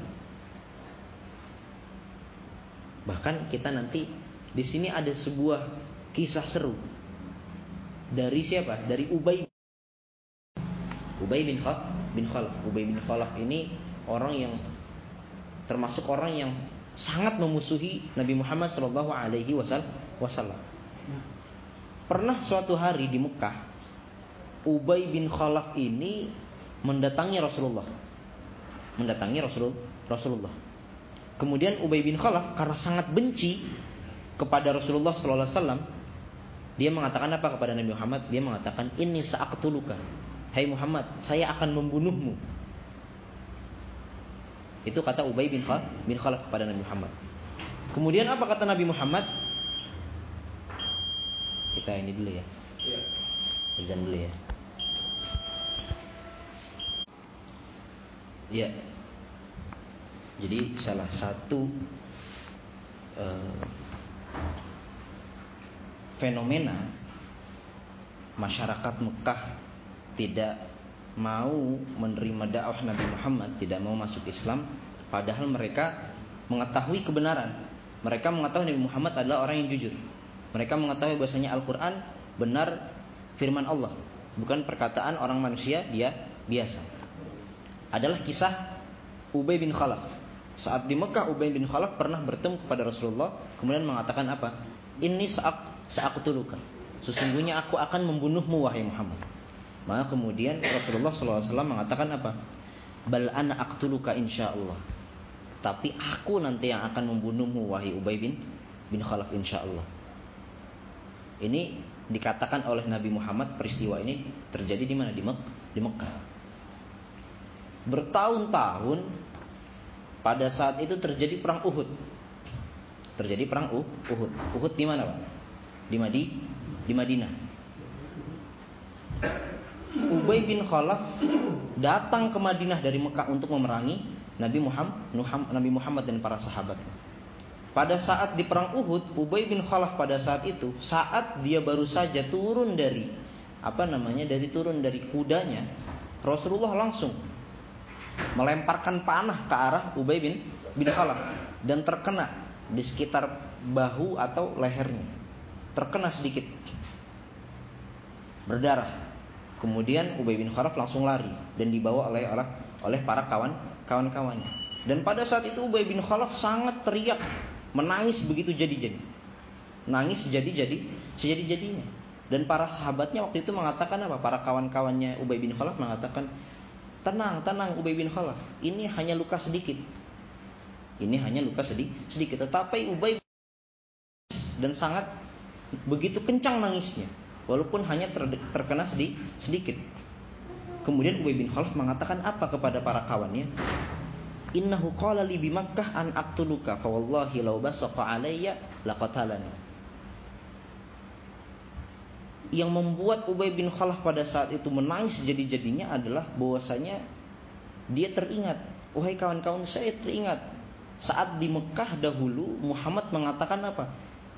A: Bahkan kita nanti di sini ada sebuah kisah seru dari siapa? Dari Ubay Ubay bin Khalaf bin Khalaf. Ubay bin Khalaf ini orang yang termasuk orang yang sangat memusuhi Nabi Muhammad Shallallahu Alaihi Wasallam. Pernah suatu hari di Mekah, Ubay bin Khalaf ini mendatangi Rasulullah, mendatangi Rasul Rasulullah. Kemudian Ubay bin Khalaf karena sangat benci kepada Rasulullah Shallallahu Alaihi Wasallam, dia mengatakan apa kepada Nabi Muhammad? Dia mengatakan ini saat tulukan "Hai Muhammad, saya akan membunuhmu." Itu kata Ubay bin Khalaf, bin Khalaf kepada Nabi Muhammad. Kemudian apa kata Nabi Muhammad? Kita ini dulu ya.
B: Iya.
A: Azan dulu ya. Ya. Jadi salah satu eh, fenomena masyarakat Mekah tidak mau menerima dakwah Nabi Muhammad, tidak mau masuk Islam, padahal mereka mengetahui kebenaran. Mereka mengetahui Nabi Muhammad adalah orang yang jujur. Mereka mengetahui bahwasanya Al-Qur'an benar firman Allah, bukan perkataan orang manusia dia biasa. Adalah kisah Ubay bin Khalaf. Saat di Mekah Ubay bin Khalaf pernah bertemu kepada Rasulullah, kemudian mengatakan apa? Ini saat saat tulukan. Sesungguhnya aku akan membunuhmu wahai Muhammad. Maka kemudian Rasulullah SAW mengatakan apa? Bal ana aktuluka insya Allah. Tapi aku nanti yang akan membunuhmu wahai Ubay bin bin Khalaf insya Allah. Ini dikatakan oleh Nabi Muhammad peristiwa ini terjadi di mana di, Mek di Mekah. Bertahun-tahun pada saat itu terjadi perang Uhud. Terjadi perang Uhud. Uhud di mana, Pak? Di Madi di Madinah. Ubay bin Khalaf datang ke Madinah dari Mekah untuk memerangi Nabi Muhammad, Nabi Muhammad dan para sahabat. Pada saat di perang Uhud, Ubay bin Khalaf pada saat itu, saat dia baru saja turun dari apa namanya, dari turun dari kudanya, Rasulullah langsung melemparkan panah ke arah Ubay bin bin Khalaf dan terkena di sekitar bahu atau lehernya. Terkena sedikit. Berdarah. Kemudian Ubay bin Khalaf langsung lari dan dibawa oleh oleh, oleh para kawan kawan-kawannya. Dan pada saat itu Ubay bin Khalaf sangat teriak, menangis begitu jadi-jadi. Nangis jadi-jadi, sejadi-jadinya. Dan para sahabatnya waktu itu mengatakan apa? Para kawan-kawannya Ubay bin Khalaf mengatakan, "Tenang, tenang Ubay bin Khalaf. Ini hanya luka sedikit." Ini hanya luka sedikit, sedikit. Tetapi Ubay dan sangat begitu kencang nangisnya walaupun hanya ter, terkena sedih, sedikit. Kemudian Ubay bin Khalaf mengatakan apa kepada para kawannya? Innahu qala li bi Makkah an aqtuluka fa wallahi law basaqa alayya laqatalani. Yang membuat Ubay bin Khalaf pada saat itu menangis jadi-jadinya adalah bahwasanya dia teringat, wahai kawan-kawan saya teringat saat di Mekah dahulu Muhammad mengatakan apa?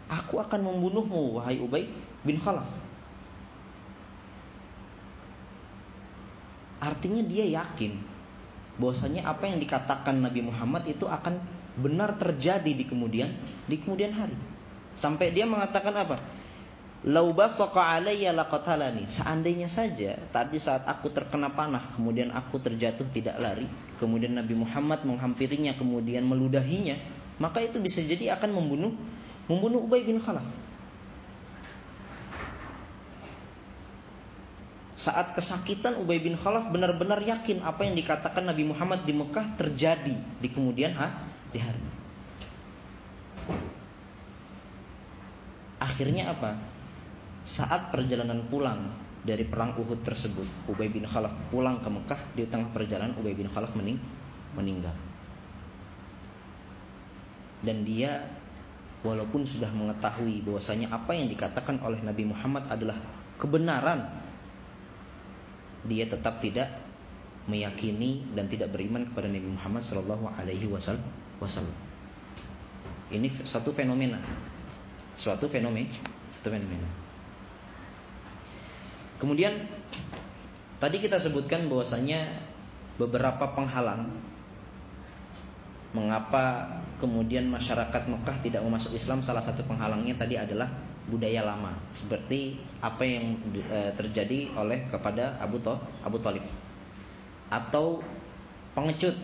A: Aku akan membunuhmu wahai Ubay bin Khalaf. Artinya dia yakin bahwasanya apa yang dikatakan Nabi Muhammad itu akan benar terjadi di kemudian di kemudian hari. Sampai dia mengatakan apa? Lau basaqa alayya. Seandainya saja tadi saat aku terkena panah, kemudian aku terjatuh tidak lari, kemudian Nabi Muhammad menghampirinya, kemudian meludahinya, maka itu bisa jadi akan membunuh membunuh Ubay bin Khalaf. Saat kesakitan Ubay bin Khalaf benar-benar yakin apa yang dikatakan Nabi Muhammad di Mekah terjadi di kemudian di hari. Akhirnya apa? Saat perjalanan pulang dari perang Uhud tersebut, Ubay bin Khalaf pulang ke Mekah di tengah perjalanan Ubay bin Khalaf mening meninggal. Dan dia walaupun sudah mengetahui bahwasanya apa yang dikatakan oleh Nabi Muhammad adalah kebenaran dia tetap tidak meyakini dan tidak beriman kepada Nabi Muhammad Shallallahu Alaihi Wasallam. Ini satu fenomena, suatu fenomena, satu fenomena. Kemudian tadi kita sebutkan bahwasanya beberapa penghalang mengapa kemudian masyarakat Mekah tidak mau masuk Islam salah satu penghalangnya tadi adalah budaya lama seperti apa yang e, terjadi oleh kepada Abu Tho, Abu Talib atau pengecut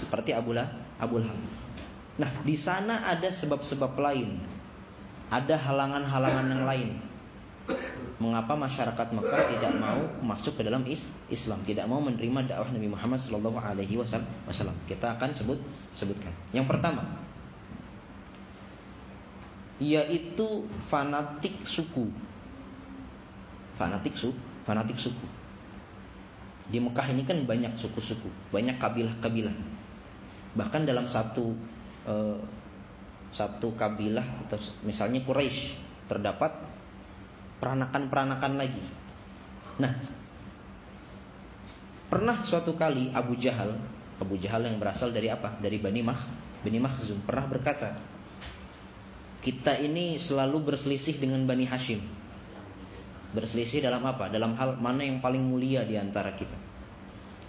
A: seperti Abu Lah, Abu Lahab. Nah, di sana ada sebab-sebab lain. Ada halangan-halangan yang lain. Mengapa masyarakat Mekah tidak mau masuk ke dalam Islam, tidak mau menerima dakwah Nabi Muhammad Shallallahu Alaihi Wasallam? Kita akan sebut sebutkan. Yang pertama, yaitu fanatik suku. Fanatik su, fanatik suku. Di Mekah ini kan banyak suku-suku, banyak kabilah-kabilah. Bahkan dalam satu eh, satu kabilah atau misalnya Quraisy terdapat peranakan-peranakan lagi. Nah, pernah suatu kali Abu Jahal, Abu Jahal yang berasal dari apa? Dari Bani Mah, Bani Mahzum pernah berkata, kita ini selalu berselisih dengan Bani Hashim. Berselisih dalam apa? Dalam hal mana yang paling mulia di antara kita.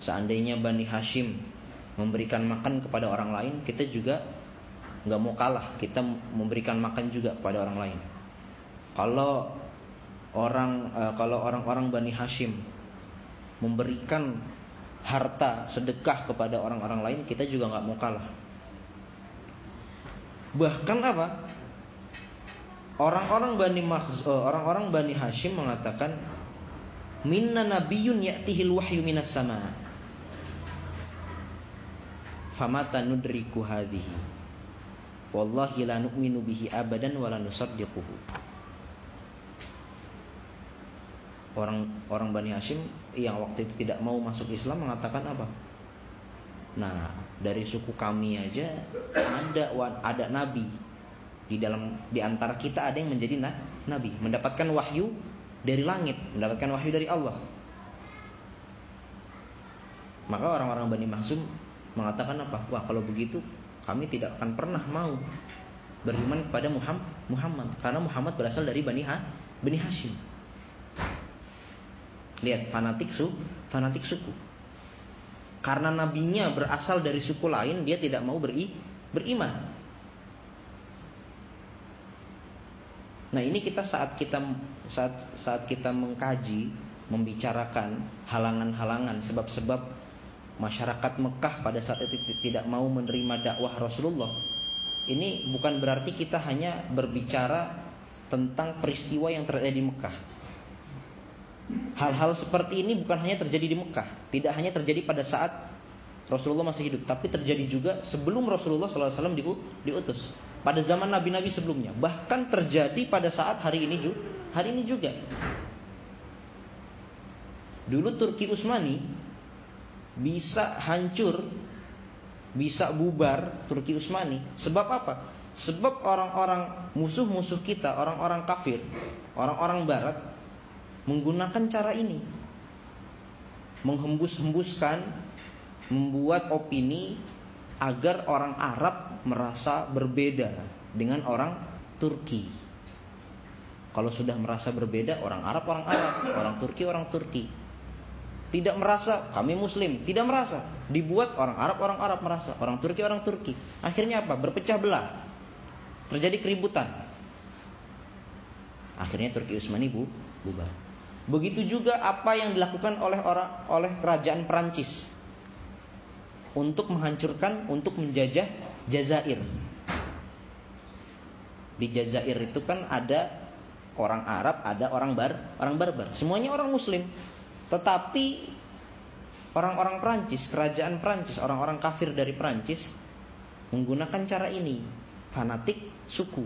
A: Seandainya Bani Hashim memberikan makan kepada orang lain, kita juga nggak mau kalah. Kita memberikan makan juga kepada orang lain. Kalau orang uh, kalau orang-orang Bani Hashim memberikan harta sedekah kepada orang-orang lain, kita juga nggak mau kalah. Bahkan apa? Orang-orang Bani Mahz, orang-orang Bani Hashim mengatakan minna nabiyyun ya'tihil wahyu minas sama. Famata nudriku hadhihi. Wallahi la nu'minu bihi abadan wa la nusaddiquhu. Orang orang Bani Hashim yang waktu itu tidak mau masuk Islam mengatakan apa? Nah, dari suku kami aja ada ada nabi di dalam di antara kita ada yang menjadi nabi, mendapatkan wahyu dari langit, mendapatkan wahyu dari Allah. Maka orang-orang Bani Mahsum mengatakan apa? Wah, kalau begitu kami tidak akan pernah mau beriman kepada Muhammad karena Muhammad berasal dari Bani ha, Bani Hashim. Lihat fanatik su, fanatik suku. Karena nabinya berasal dari suku lain, dia tidak mau beri, beriman. Nah ini kita saat kita saat saat kita mengkaji, membicarakan halangan-halangan, sebab-sebab masyarakat Mekah pada saat itu tidak mau menerima dakwah Rasulullah. Ini bukan berarti kita hanya berbicara tentang peristiwa yang terjadi di Mekah. Hal-hal seperti ini bukan hanya terjadi di Mekah, tidak hanya terjadi pada saat Rasulullah masih hidup, tapi terjadi juga sebelum Rasulullah SAW diutus pada zaman nabi-nabi sebelumnya, bahkan terjadi pada saat hari ini juga. Hari ini juga. Dulu Turki Utsmani bisa hancur, bisa bubar Turki Utsmani. Sebab apa? Sebab orang-orang musuh-musuh kita, orang-orang kafir, orang-orang barat menggunakan cara ini. Menghembus-hembuskan, membuat opini agar orang Arab merasa berbeda dengan orang Turki. Kalau sudah merasa berbeda, orang Arab orang Arab, orang Turki orang Turki. Tidak merasa kami Muslim, tidak merasa. Dibuat orang Arab orang Arab merasa, orang Turki orang Turki. Akhirnya apa? Berpecah belah. Terjadi keributan. Akhirnya Turki Utsmani bu, bubar. Begitu juga apa yang dilakukan oleh orang oleh kerajaan Perancis untuk menghancurkan, untuk menjajah Jazair. Di Jazair itu kan ada orang Arab, ada orang bar, orang barbar. Semuanya orang Muslim. Tetapi orang-orang Prancis, kerajaan Prancis, orang-orang kafir dari Prancis menggunakan cara ini, fanatik suku.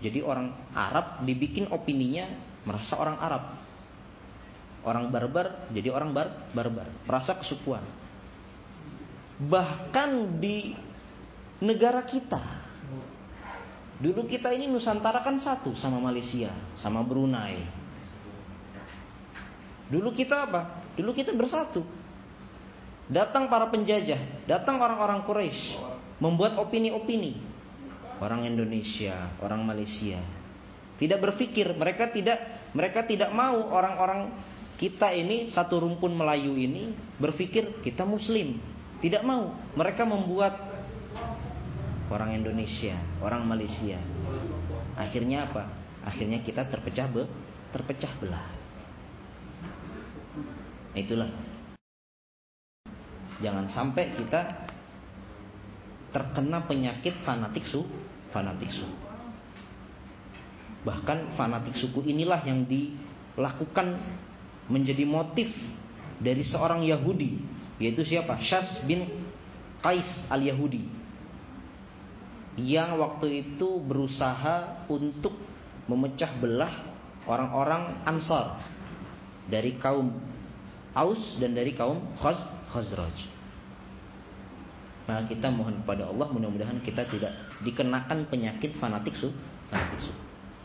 A: Jadi orang Arab dibikin opininya merasa orang Arab. Orang barbar jadi orang bar barbar, merasa kesukuan bahkan di negara kita. Dulu kita ini Nusantara kan satu sama Malaysia, sama Brunei. Dulu kita apa? Dulu kita bersatu. Datang para penjajah, datang orang-orang Quraisy, membuat opini-opini. Orang Indonesia, orang Malaysia. Tidak berpikir, mereka tidak mereka tidak mau orang-orang kita ini satu rumpun Melayu ini berpikir kita muslim, tidak mau. Mereka membuat orang Indonesia, orang Malaysia. Akhirnya apa? Akhirnya kita terpecah be, terpecah belah. Itulah. Jangan sampai kita terkena penyakit fanatik su, fanatik su. Bahkan fanatik suku inilah yang dilakukan menjadi motif dari seorang Yahudi yaitu siapa? Syas bin Qais al-Yahudi yang waktu itu berusaha untuk memecah belah orang-orang Ansar dari kaum Aus dan dari kaum Khaz Khazraj. Maka kita mohon kepada Allah mudah-mudahan kita tidak dikenakan penyakit fanatik su, fanatik su.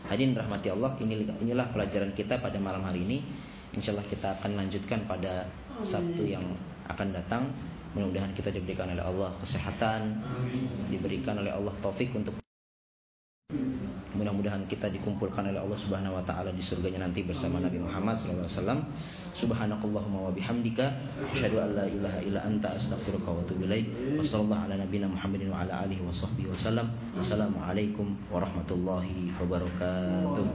A: Hadirin rahmati Allah, inilah, inilah pelajaran kita pada malam hari ini. Insya Allah kita akan lanjutkan pada Sabtu yang akan datang. Mudah-mudahan kita diberikan oleh Allah kesehatan, diberikan oleh Allah taufik untuk Mudah-mudahan kita dikumpulkan oleh Allah Subhanahu wa taala di surganya nanti bersama Nabi Muhammad sallallahu alaihi wasallam. Subhanakallahumma wa bihamdika asyhadu an la ilaha illa anta astaghfiruka wa atubu ilaik. Wassallallahu ala nabiyyina Muhammadin wa ala alihi wa sahbihi wasallam. Wassalamualaikum warahmatullahi wabarakatuh.